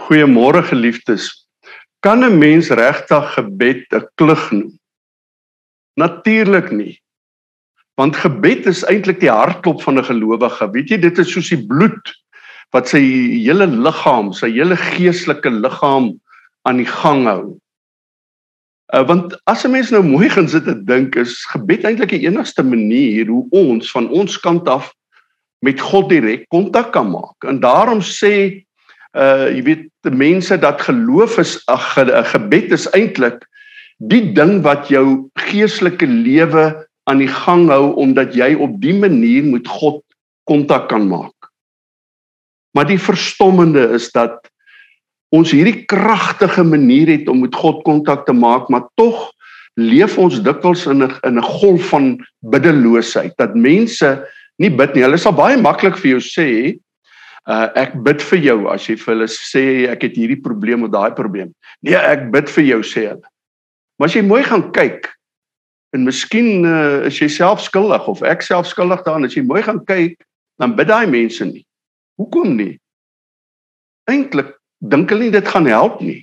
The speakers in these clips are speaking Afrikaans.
Goeiemôre geliefdes. Kan 'n mens regtig gebed 'n klug noem? Natuurlik nie. Want gebed is eintlik die hartklop van 'n gelowige. Weet jy, dit is soos die bloed wat sy hele liggaam, sy hele geestelike liggaam aan die gang hou. Uh, want as 'n mens nou mooi gaan sit en dink, is gebed eintlik die enigste manier hoe ons van ons kant af met God direk kontak kan maak. En daarom sê uh jy weet die mense dat geloof is 'n gebed is eintlik die ding wat jou geestelike lewe aan die gang hou omdat jy op die manier met God kontak kan maak. Maar die verstommende is dat ons hierdie kragtige manier het om met God kontak te maak, maar tog leef ons dikwels in 'n in 'n golf van biddeloosheid. Dat mense nie bid nie. Hulle sal baie maklik vir jou sê, uh ek bid vir jou as jy vir hulle sê ek het hierdie probleem of daai probleem. Nee, ek bid vir jou sê hulle. Maar as jy mooi gaan kyk en miskien uh, is jy self skuldig of ek self skuldig daaraan as jy mooi gaan kyk, dan bid daai mense nie. Hoekom nie? Eintlik dink hulle nie dit gaan help nie.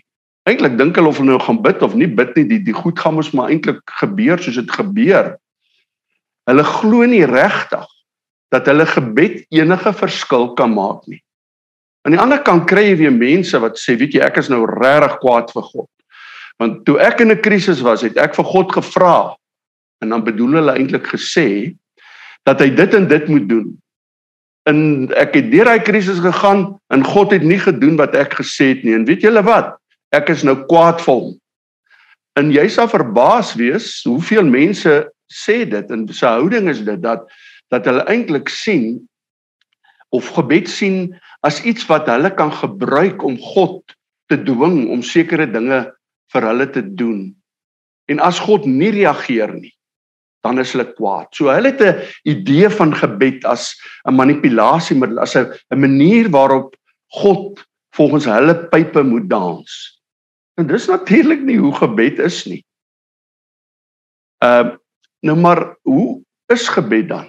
Eintlik dink hulle of hulle nou gaan bid of nie bid nie, die die goed gaan mos maar eintlik gebeur soos dit gebeur. Hulle glo nie regtig dat hulle gebed enige verskil kan maak nie. Aan die ander kant kry jy weer mense wat sê, weet jy, ek is nou regtig kwaad vir God. Want toe ek in 'n krisis was, het ek vir God gevra en dan bedoel hulle eintlik gesê dat hy dit en dit moet doen. En ek het deur daai krisis gegaan en God het nie gedoen wat ek gesê het nie. En weet julle wat? Ek is nou kwaad vir hom. En jy sal verbaas wees hoeveel mense sê dit en se houding is dit dat dat hulle eintlik sien of gebed sien as iets wat hulle kan gebruik om God te dwing om sekere dinge vir hulle te doen. En as God nie reageer nie, dan is hulle kwaad. So hulle het 'n idee van gebed as 'n manipulasiemiddel, as 'n manier waarop God volgens hulle pype moet dans. En dis natuurlik nie hoe gebed is nie. Ehm uh, nou maar hoe is gebed dan?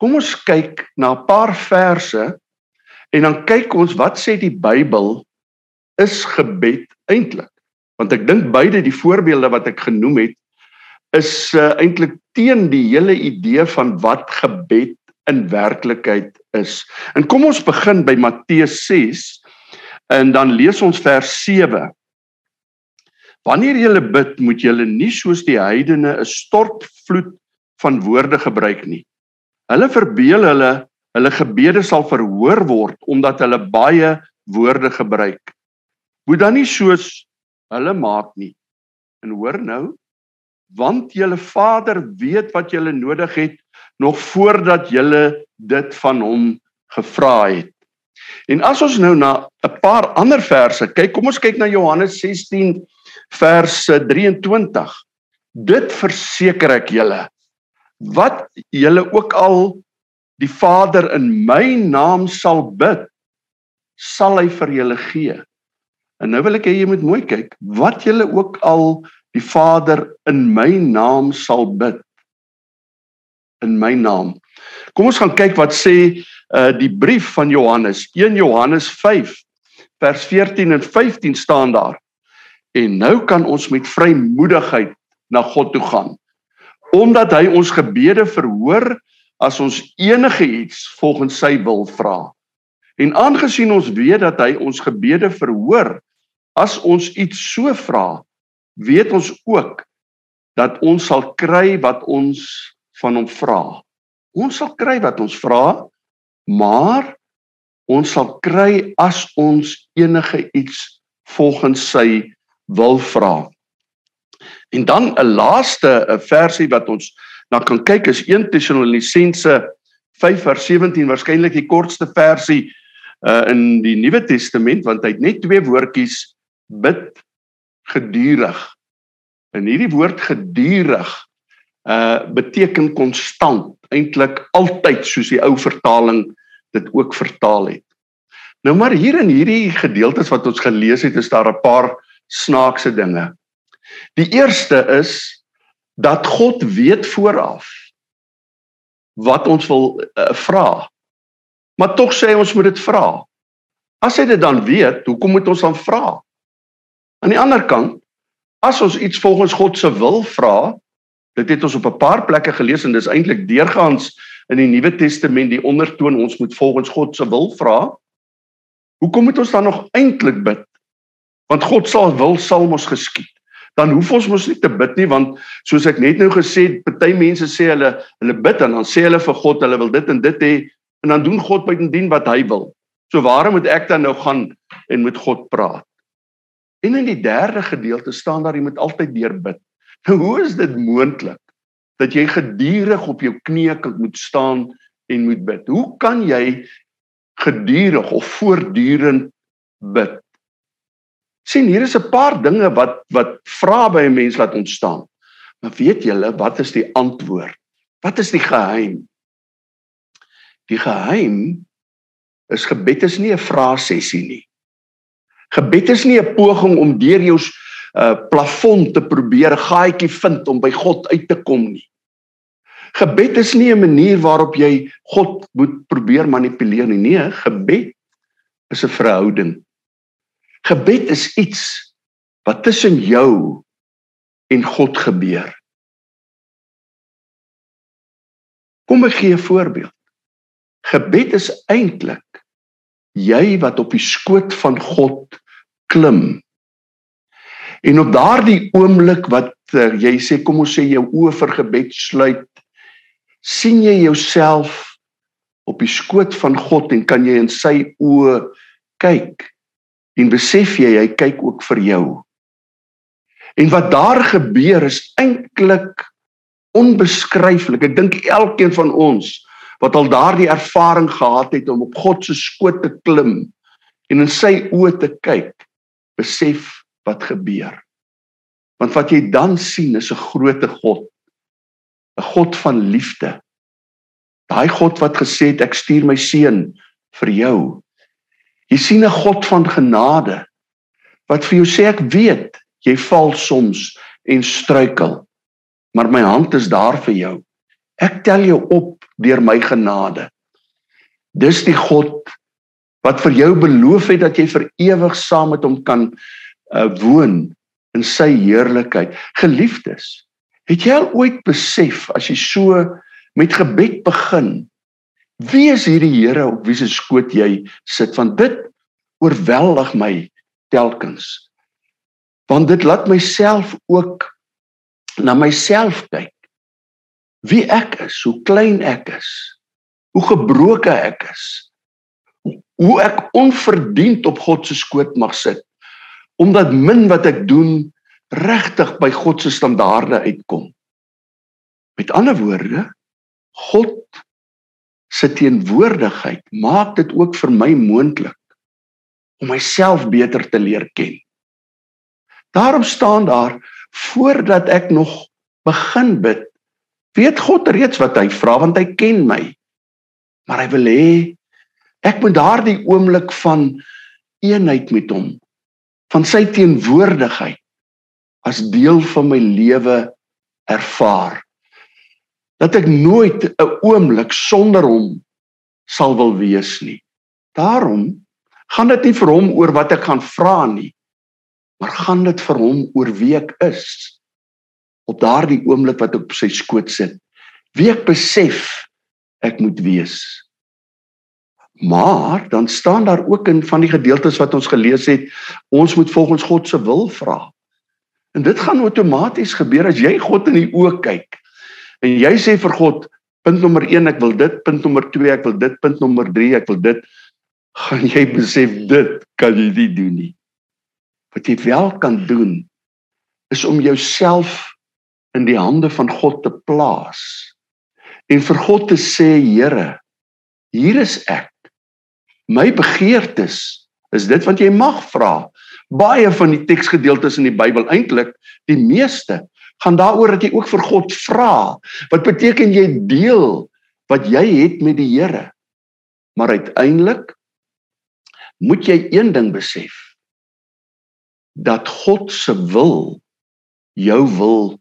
Kom ons kyk na 'n paar verse en dan kyk ons wat sê die Bybel is gebed eintlik. Want ek dink beide die voorbeelde wat ek genoem het is uh, eintlik teen die hele idee van wat gebed in werklikheid is. En kom ons begin by Matteus 6 en dan lees ons vers 7. Wanneer jy bid, moet jy nie soos die heidene 'n stortvloed van woorde gebruik nie. Hulle verbeel hulle hulle gebede sal verhoor word omdat hulle baie woorde gebruik. Moet dan nie soos hulle maak nie. En hoor nou, want julle Vader weet wat julle nodig het nog voordat julle dit van hom gevra het. En as ons nou na 'n paar ander verse kyk, kom ons kyk na Johannes 16 vers 23. Dit verseker ek julle wat julle ook al die Vader in my naam sal bid, sal hy vir julle gee. En nou wil ek hê jy moet mooi kyk, wat julle ook al die Vader in my naam sal bid in my naam. Kom ons gaan kyk wat sê uh die brief van Johannes, 1 Johannes 5 vers 14 en 15 staan daar. En nou kan ons met vrymoedigheid na God toe gaan omdat hy ons gebede verhoor as ons enige iets volgens sy wil vra. En aangesien ons weet dat hy ons gebede verhoor as ons iets so vra, weet ons ook dat ons sal kry wat ons van hom vra. Ons sal kry wat ons vra, maar ons sal kry as ons enige iets volgens sy wil vra. En dan 'n laaste 'n versie wat ons na kan kyk is 1 Tessalonisense 5:17 waarskynlik die kortste versie uh in die Nuwe Testament want hy het net twee woordjies bid gedurig. En hierdie woord gedurig uh beteken konstant, eintlik altyd soos die ou vertaling dit ook vertaal het. Nou maar hier in hierdie gedeeltes wat ons gelees het, is daar 'n paar snaakse dinge. Die eerste is dat God weet vooraf wat ons wil uh, vra. Maar tog sê ons moet dit vra. As hy dit dan weet, hoekom moet ons dan vra? Aan die ander kant, as ons iets volgens God se wil vra, dit het ons op 'n paar plekke gelees en dis eintlik deurgaans in die Nuwe Testament die ondertoon ons moet volgens God se wil vra. Hoekom moet ons dan nog eintlik bid? Want God sal wil sal mos geskied dan hoef ons mos nie te bid nie want soos ek net nou gesê het, party mense sê hulle hulle bid en dan sê hulle vir God hulle wil dit en dit hê en dan doen God buitendien wat hy wil. So waarom moet ek dan nou gaan en met God praat? En in die derde gedeelte staan daar jy moet altyd deur bid. Nou hoe is dit moontlik dat jy gedurig op jou knieë moet staan en moet bid? Hoe kan jy gedurig of voortdurend bid? Sien hier is 'n paar dinge wat wat vra by 'n mens laat ontstaan. Maar weet julle wat is die antwoord? Wat is die geheim? Die geheim is gebed is nie 'n vraesessie nie. Gebed is nie 'n poging om deur jou uh plafon te probeer 'n gaatjie vind om by God uit te kom nie. Gebed is nie 'n manier waarop jy God moet probeer manipuleer nie. Nee, gebed is 'n verhouding. Gebed is iets wat tussen jou en God gebeur. Kom ek gee 'n voorbeeld. Gebed is eintlik jy wat op die skoot van God klim. En op daardie oomblik wat uh, jy sê kom ons sê jou oë vir gebed sluit, sien jy jouself op die skoot van God en kan jy in sy oë kyk en besef jy hy kyk ook vir jou. En wat daar gebeur is eintlik onbeskryflik. Ek dink elkeen van ons wat al daardie ervaring gehad het om op God se skoot te klim en in sy oë te kyk, besef wat gebeur. Want wat jy dan sien is 'n groote God. 'n God van liefde. Daai God wat gesê het ek stuur my seun vir jou Jy sien 'n God van genade wat vir jou sê ek weet jy val soms en struikel. Maar my hand is daar vir jou. Ek tel jou op deur my genade. Dis die God wat vir jou beloof het dat jy vir ewig saam met hom kan uh, woon in sy heerlikheid. Geliefdes, het jy al ooit besef as jy so met gebed begin Wie is hierdie Here op wie se skoot jy sit? Want dit oorweldig my telkens. Want dit laat myself ook na myself kyk. Wie ek is, hoe klein ek is, hoe gebroke ek is. Hoe ek onverdiend op God se skoot mag sit omdat min wat ek doen regtig by God se standaarde uitkom. Met ander woorde, God se teenwoordigheid maak dit ook vir my moontlik om myself beter te leer ken. Daarom staan daar voordat ek nog begin bid, weet God reeds wat hy vra want hy ken my. Maar hy wil hê ek moet daardie oomblik van eenheid met hom, van sy teenwoordigheid as deel van my lewe ervaar dat ek nooit 'n oomblik sonder hom sal wil wees nie. Daarom gaan dit nie vir hom oor wat ek gaan vra nie, maar gaan dit vir hom oor wie ek is op daardie oomblik wat ek op sy skoot sit. Wie ek besef ek moet wees. Maar dan staan daar ook in van die gedeeltes wat ons gelees het, ons moet volgens God se wil vra. En dit gaan outomaties gebeur as jy God in die oë kyk En jy sê vir God, punt nommer 1 ek wil dit, punt nommer 2 ek wil dit, punt nommer 3 ek wil dit, gaan jy besef dit kan jy nie doen nie. Wat jy wel kan doen is om jouself in die hande van God te plaas en vir God te sê, Here, hier is ek. My begeertes is dit wat jy mag vra. Baie van die teksgedeeltes in die Bybel eintlik, die meeste gaan daaroor dat jy ook vir God vra. Wat beteken jy deel wat jy het met die Here? Maar uiteindelik moet jy een ding besef dat God se wil jou wil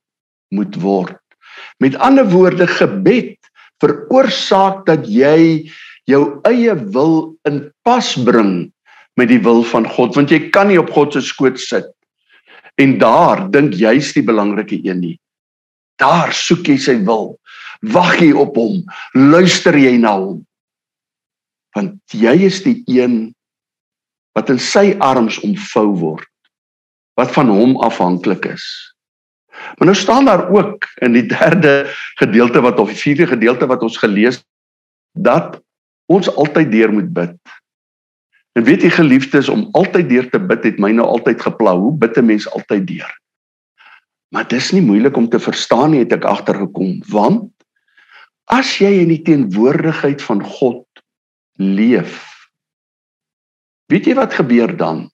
moet word. Met ander woorde gebed veroorsaak dat jy jou eie wil in pas bring met die wil van God want jy kan nie op God se skoot sit en daar dink jy's die belangrike een nie. Daar soek jy sy wil. Wag jy op hom. Luister jy na hom. Want jy is die een wat in sy arms omvou word wat van hom afhanklik is. Maar nou staan daar ook in die derde gedeelte wat of die vierde gedeelte wat ons gelees dat ons altyd deur moet bid En weet jy geliefdes om altyd deur te bid het my nou altyd gepla. Hoe bid 'n mens altyd deur? Maar dis nie moeilik om te verstaan nie, het ek agtergekom, want as jy in die teenwoordigheid van God leef, weet jy wat gebeur dan?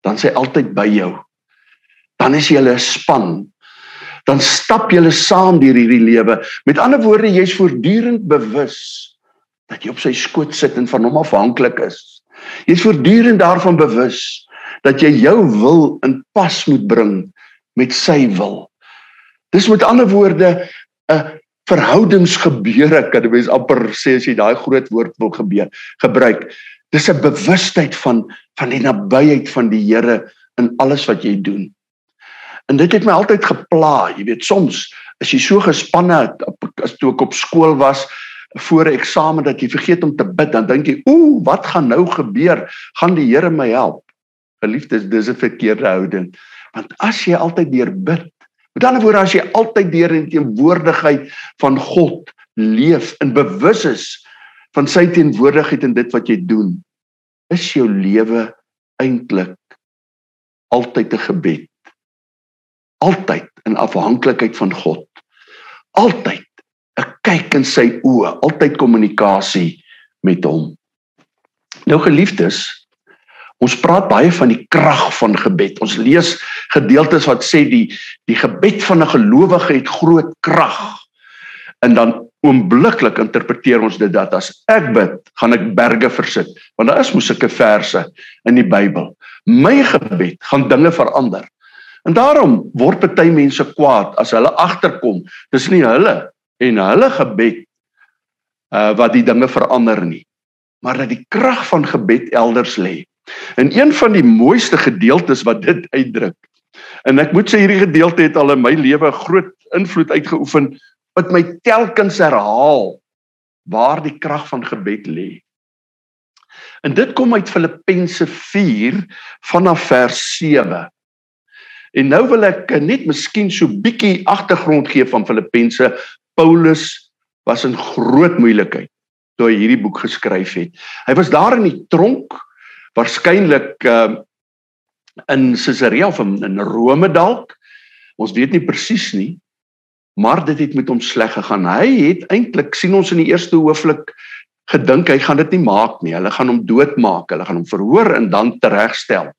Dan sê altyd by jou. Dan is jy 'n span. Dan stap julle saam deur hierdie lewe. Met ander woorde, jy's voortdurend bewus dat jy op sy skoot sit en van hom afhanklik is. Jy is voortdurend daarvan bewus dat jy jou wil in pas moet bring met sy wil. Dis met ander woorde 'n verhoudingsgebeure kan jy mens amper sê as jy daai groot woord wil gebeur gebruik. Dis 'n bewustheid van van die nabyheid van die Here in alles wat jy doen. En dit het my altyd gepla, jy weet, soms as jy so gespanne as toe ek op skool was, voor 'n eksamen dat jy vergeet om te bid, dan dink jy, "Ooh, wat gaan nou gebeur? Gaan die Here my help?" Geliefdes, dis 'n verkeerde houding. Want as jy altyd deur bid, met ander woorde as jy altyd deur in teenwoordigheid van God leef en bewus is van sy teenwoordigheid in dit wat jy doen, is jou lewe eintlik altyd 'n gebed. Altyd in afhanklikheid van God. Altyd 'n kyk in sy oë, altyd kommunikasie met hom. Nou geliefdes, ons praat baie van die krag van gebed. Ons lees gedeeltes wat sê die die gebed van 'n gelowige het groot krag. En dan oombliklik interpreteer ons dit dat as ek bid, gaan ek berge versit, want daar is mos sulke verse in die Bybel. My gebed gaan dinge verander. En daarom word party mense kwaad as hulle agterkom. Dis nie hulle en hulle gebed uh wat die dinge verander nie maar dat die krag van gebed elders lê. En een van die mooiste gedeeltes wat dit uitdruk. En ek moet sê hierdie gedeelte het al in my lewe groot invloed uitgeoefen wat my telkens herhaal waar die krag van gebed lê. En dit kom uit Filippense 4 vanaf vers 7. En nou wil ek net miskien so bietjie agtergrond gee van Filippense Paulus was in groot moeilikheid toe hy hierdie boek geskryf het. Hy was daar in die tronk waarskynlik uh in Caesarea of in, Rome dalk. Ons weet nie presies nie. Maar dit het met hom sleg gegaan. Hy het eintlik sien ons in die eerste hoofstuk gedink hy gaan dit nie maak nie. Hulle gaan hom doodmaak. Hulle gaan hom verhoor en dan teregstel.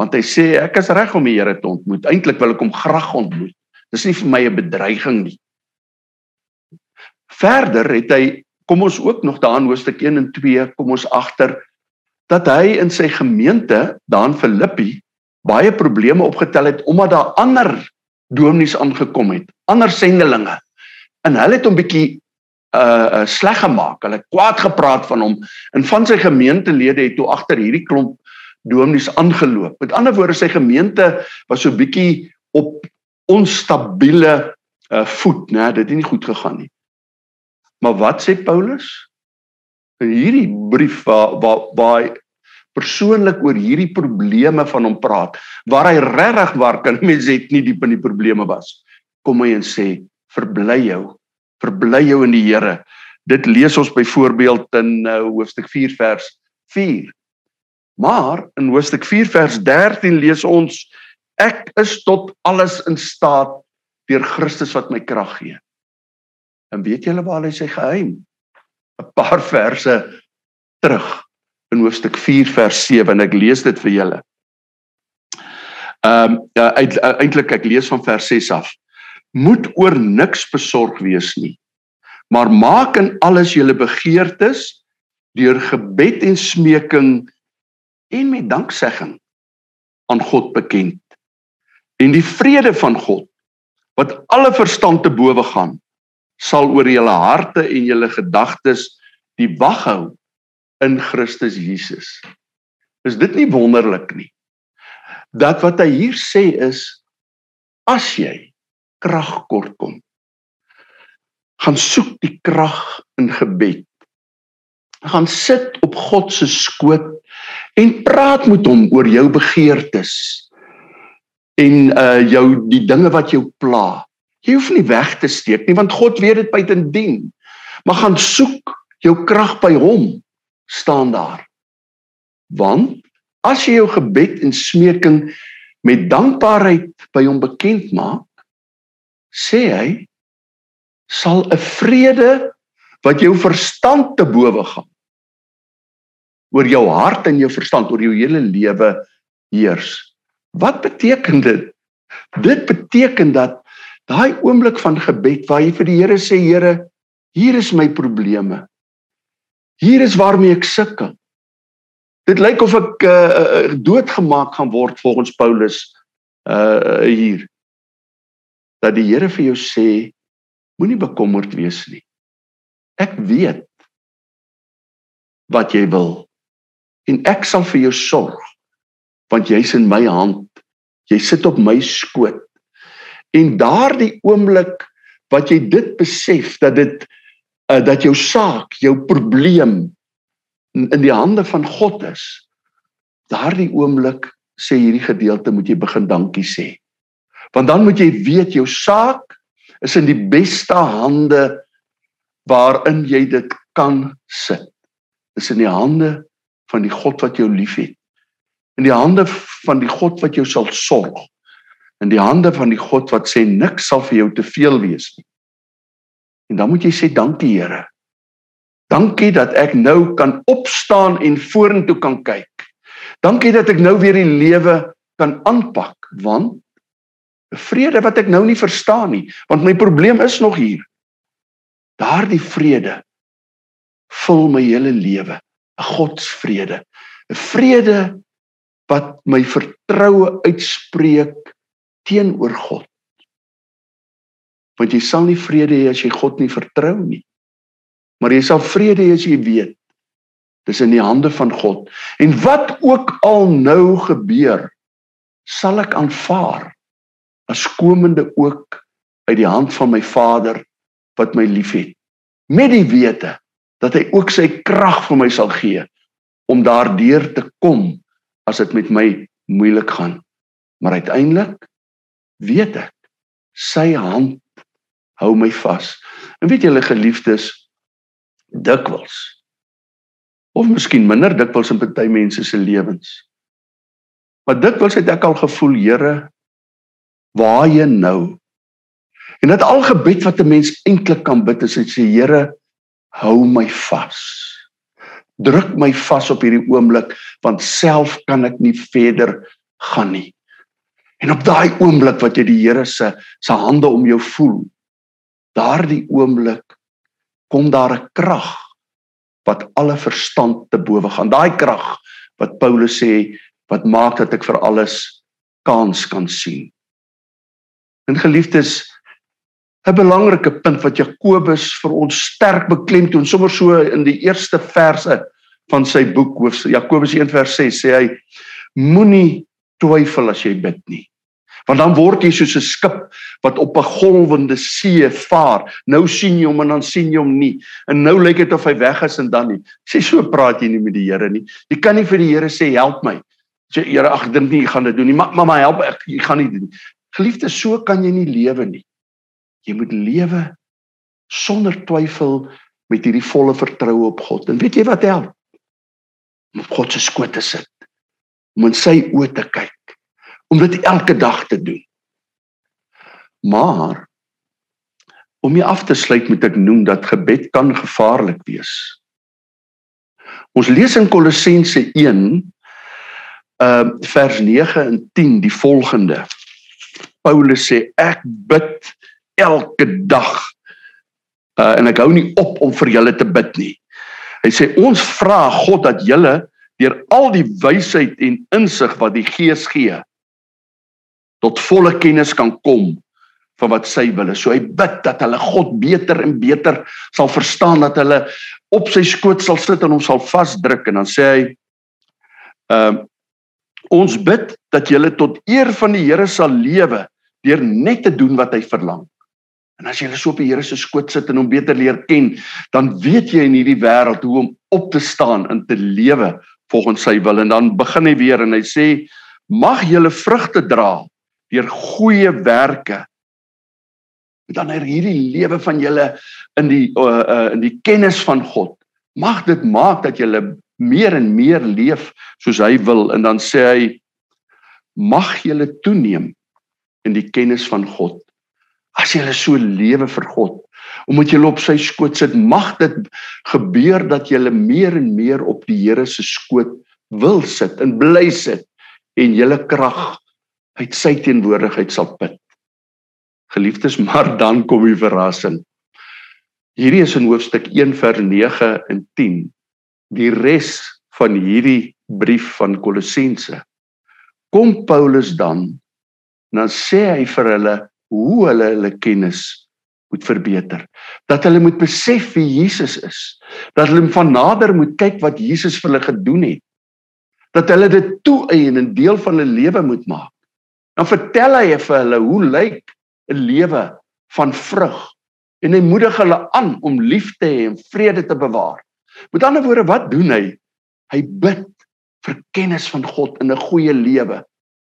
Want hy sê ek is reg om die Here te ontmoet. Eintlik wil ek hom graag ontmoet. Dis nie vir my 'n bedreiging nie. Verder het hy kom ons ook nog daarin hoofstuk 1 en 2 kom ons agter dat hy in sy gemeente daan Filippi baie probleme opgetel het omdat daar ander dominees aangekom het, ander sendelinge. En hulle het hom bietjie uh, sleg gemaak. Hulle kwaad gepraat van hom en van sy gemeentelede het toe agter hierdie klomp dominees aangeloop. Met ander woorde sy gemeente was so bietjie op onstabiele uh voet, né? Dit het nie goed gegaan nie. Maar wat sê Paulus? In hierdie brief waar waar waar hy persoonlik oor hierdie probleme van hom praat, waar hy regtig waar kan mense het nie diep in die probleme was. Kom hy en sê verbly jou, verbly jou in die Here. Dit lees ons byvoorbeeld in uh, hoofstuk 4 vers 4. Maar in hoofstuk 4 vers 13 lees ons ek is tot alles in staat deur Christus wat my krag gee. En weet julle waar hy sy geheim? 'n Paar verse terug in hoofstuk 4 vers 7 en ek lees dit vir julle. Ehm um, ja eintlik ek lees van vers 6 af. Moet oor niks besorg wees nie. Maar maak in alles julle begeertes deur gebed en smeking en met danksegging aan God bekend. En die vrede van God wat alle verstand te bowe gaan sal oor julle harte en julle gedagtes die wag hou in Christus Jesus. Is dit nie wonderlik nie? Dat wat hy hier sê is as jy krag kort kom, gaan soek die krag in gebed. Gaan sit op God se skoot en praat met hom oor jou begeertes en uh jou die dinge wat jou pla. Jy hoef nie weg te steek nie want God weet dit buitendien. Maar gaan soek jou krag by hom staan daar. Want as jy jou gebed en smeking met dankbaarheid by hom bekend maak, sê hy sal 'n vrede wat jou verstand te bowe gaan oor jou hart en jou verstand oor jou hele lewe heers. Wat beteken dit? Dit beteken dat daai oomblik van gebed waar jy vir die Here sê Here, hier is my probleme. Hier is waarmee ek sukkel. Dit lyk of ek uh, doodgemaak gaan word volgens Paulus uh hier. Dat die Here vir jou sê moenie bekommerd wees nie. Ek weet wat jy wil en ek sal vir jou sorg want jy's in my hand. Jy sit op my skoot. En daardie oomblik wat jy dit besef dat dit uh, dat jou saak, jou probleem in, in die hande van God is, daardie oomblik sê hierdie gedeelte moet jy begin dankie sê. Want dan moet jy weet jou saak is in die beste hande waarin jy dit kan sit. Is in die hande van die God wat jou liefhet. In die hande van die God wat jou sal sorg. In die hande van die God wat sê niks sal vir jou te veel wees nie. En dan moet jy sê dankie Here. Dankie dat ek nou kan opstaan en vorentoe kan kyk. Dankie dat ek nou weer die lewe kan aanpak want 'n vrede wat ek nou nie verstaan nie, want my probleem is nog hier. Daardie vrede vul my hele lewe, 'n Godsvrede, 'n vrede wat my vertroue uitspreek teenoor God want jy sal nie vrede hê as jy God nie vertrou nie. Maar jy sal vrede hê as jy weet dis in die hande van God. En wat ook al nou gebeur, sal ek aanvaar as komende ook uit die hand van my Vader wat my liefhet. Met die wete dat hy ook sy krag vir my sal gee om daardeur te kom as dit met my moeilik gaan. Maar uiteindelik weet ek sy hand hou my vas. En weet julle geliefdes, dikwels of miskien minder dikwels in party mense se lewens. Maar dikwels het ek al gevoel, Here, waar jy nou? En dit al gebed wat 'n mens eintlik kan bid is hy sê Here, hou my vas. Druk my vas op hierdie oomblik want self kan ek nie verder gaan nie. En op daai oomblik wat jy die Here se se hande om jou voel, daardie oomblik kom daar 'n krag wat alle verstand te bowe gaan. Daai krag wat Paulus sê wat maak dat ek vir alles kans kan sien. En geliefdes, 'n belangrike punt wat Jakobus vir ons sterk beklemtoon sommer so in die eerste verse van sy boek hoof Jakobus 1:6 sê hy moenie twyfel as jy bid nie. Want dan word jy soos 'n skip wat op 'n golwende see vaar. Nou sien jy hom en dan sien jy hom nie. En nou lyk dit of hy weg is en dan nie. Sê so praat jy nie met die Here nie. Jy kan nie vir die Here sê help my. Sê Here, ag dink nie ek gaan dit doen nie. Maar maar help ek, jy gaan nie doen nie. Geliefde, so kan jy nie lewe nie. Jy moet lewe sonder twyfel met hierdie volle vertroue op God. En weet jy wat help? Om op God se skoot te sit. Om in sy oë te kyk om dit elke dag te doen. Maar om jy af te sluit moet ek noem dat gebed kan gevaarlik wees. Ons lees in Kolossense 1 uh vers 9 en 10 die volgende. Paulus sê ek bid elke dag uh en ek hou nie op om vir julle te bid nie. Hy sê ons vra God dat julle deur al die wysheid en insig wat die Gees gee tot volle kennis kan kom van wat sy wil. So hy bid dat hulle God beter en beter sal verstaan dat hulle op sy skoot sal sit en hom sal vasdruk en dan sê hy Ehm uh, ons bid dat julle tot eer van die Here sal lewe deur net te doen wat hy verlang. En as jy so op die Here se skoot sit en hom beter leer ken, dan weet jy in hierdie wêreld hoe om op te staan en te lewe volgens sy wil. En dan begin hy weer en hy sê: "Mag julle vrugte dra deur goeie werke." Dan er hierdie lewe van julle in die uh, uh, in die kennis van God. Mag dit maak dat julle meer en meer leef soos hy wil en dan sê hy mag julle toeneem in die kennis van God. As jy so lewe vir God, omdat jy op sy skoot sit, mag dit gebeur dat jy meer en meer op die Here se skoot wil sit en bly sit en julle krag uit sy teenwoordigheid sal put. Geliefdes, maar dan kom die verrassing. Hierdie is in hoofstuk 1 vers 9 en 10. Die res van hierdie brief van Kolossense. Kom Paulus dan dan sê hy vir hulle hoe hulle hulle kennis moet verbeter. Dat hulle moet besef wie Jesus is. Dat hulle van nader moet kyk wat Jesus vir hulle gedoen het. Dat hulle dit toeëien en 'n deel van hulle lewe moet maak. Dan vertel hy vir hulle hoe lyk 'n lewe van vrug en hy moedig hulle aan om lief te hê en vrede te bewaar. Met ander woorde, wat doen hy? Hy bid vir kennis van God in 'n goeie lewe.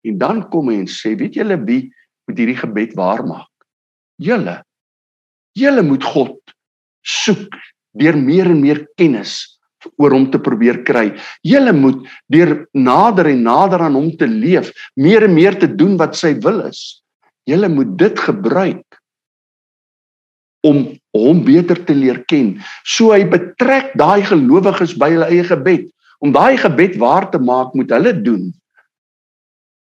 En dan kom hy en sê, weet julle wie moet hierdie gebed waar maak? Julle. Julle moet God soek deur meer en meer kennis oor hom te probeer kry. Julle moet deur nader en nader aan hom te leef, meer en meer te doen wat sy wil is. Julle moet dit gebruik om hom beter te leer ken. So hy betrek daai gelowiges by hulle eie gebed. Om daai gebed waar te maak, moet hulle doen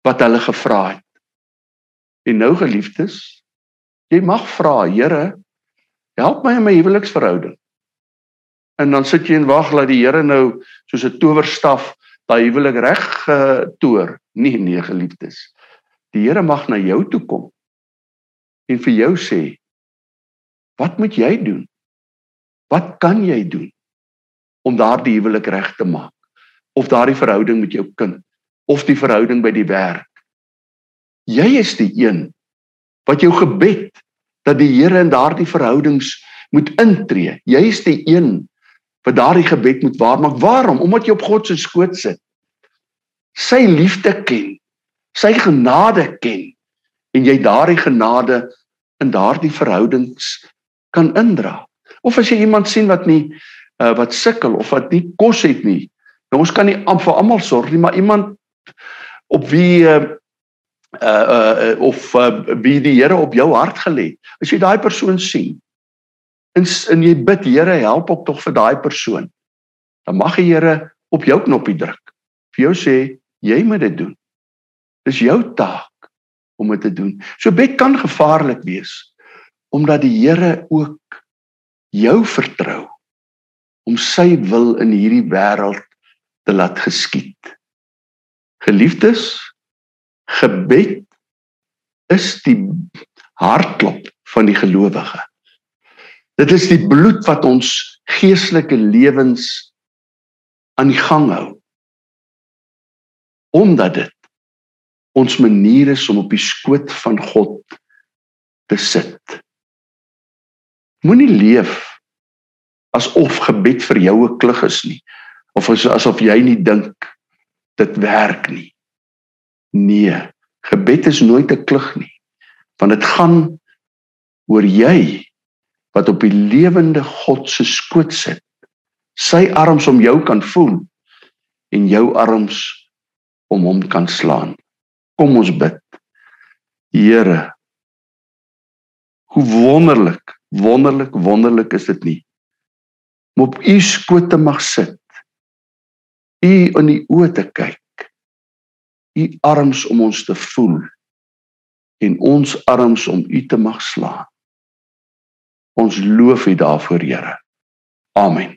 wat hulle gevra het. En nou geliefdes, jy mag vra, Here, help my in my huweliksverhouding. En dan sit jy en wag dat die Here nou soos 'n towerstaf daai huwelik reg getoer. Nee, nee, geliefdes. Die Here mag na jou toe kom en vir jou sê, "Wat moet jy doen? Wat kan jy doen om daardie huwelik reg te maak of daardie verhouding met jou kind of die verhouding by die werk. Jy is die een wat jou gebed dat die Here in daardie verhoudings moet intree. Jy is die een wat daardie gebed moet waarmaak. Waarom? Omdat jy op God se skoot sit. Sy liefde ken, sy genade ken en jy daardie genade in daardie verhoudings kan indra. Of as jy iemand sien wat nie uh, wat sukkel of wat nie kos het nie, nou ons kan nie vir almal sorg nie, maar iemand op wie uh uh, uh of uh, wie die Here op jou hart gelê. As jy daai persoon sien en en jy bid Here help ook tog vir daai persoon. Dan mag die Here op jou knoppie druk. Vir jou sê jy moet dit doen. Dis jou taak om dit te doen. So bid kan gevaarlik wees omdat die Here ook jou vertrou om sy wil in hierdie wêreld te laat geskied. Geliefdes, gebed is die hartklop van die gelowige. Dit is die bloed wat ons geestelike lewens aan die gang hou. Omdat dit ons manier is om op die skoot van God te sit. Moenie leef asof gebed vir jou 'n klug is nie of asof jy nie dink dit werk nie. Nee, gebed is nooit 'n klug nie. Want dit gaan oor jy wat op die lewende God se skoot sit. Sy arms om jou kan voel en jou arms om hom kan slaan. Kom ons bid. Here, hoe wonderlik, wonderlik, wonderlik is dit nie om op u skoot te mag sit u in die oë te kyk u arms om ons te voel en ons arms om u te mag slaan ons loof u daarvoor Here. Amen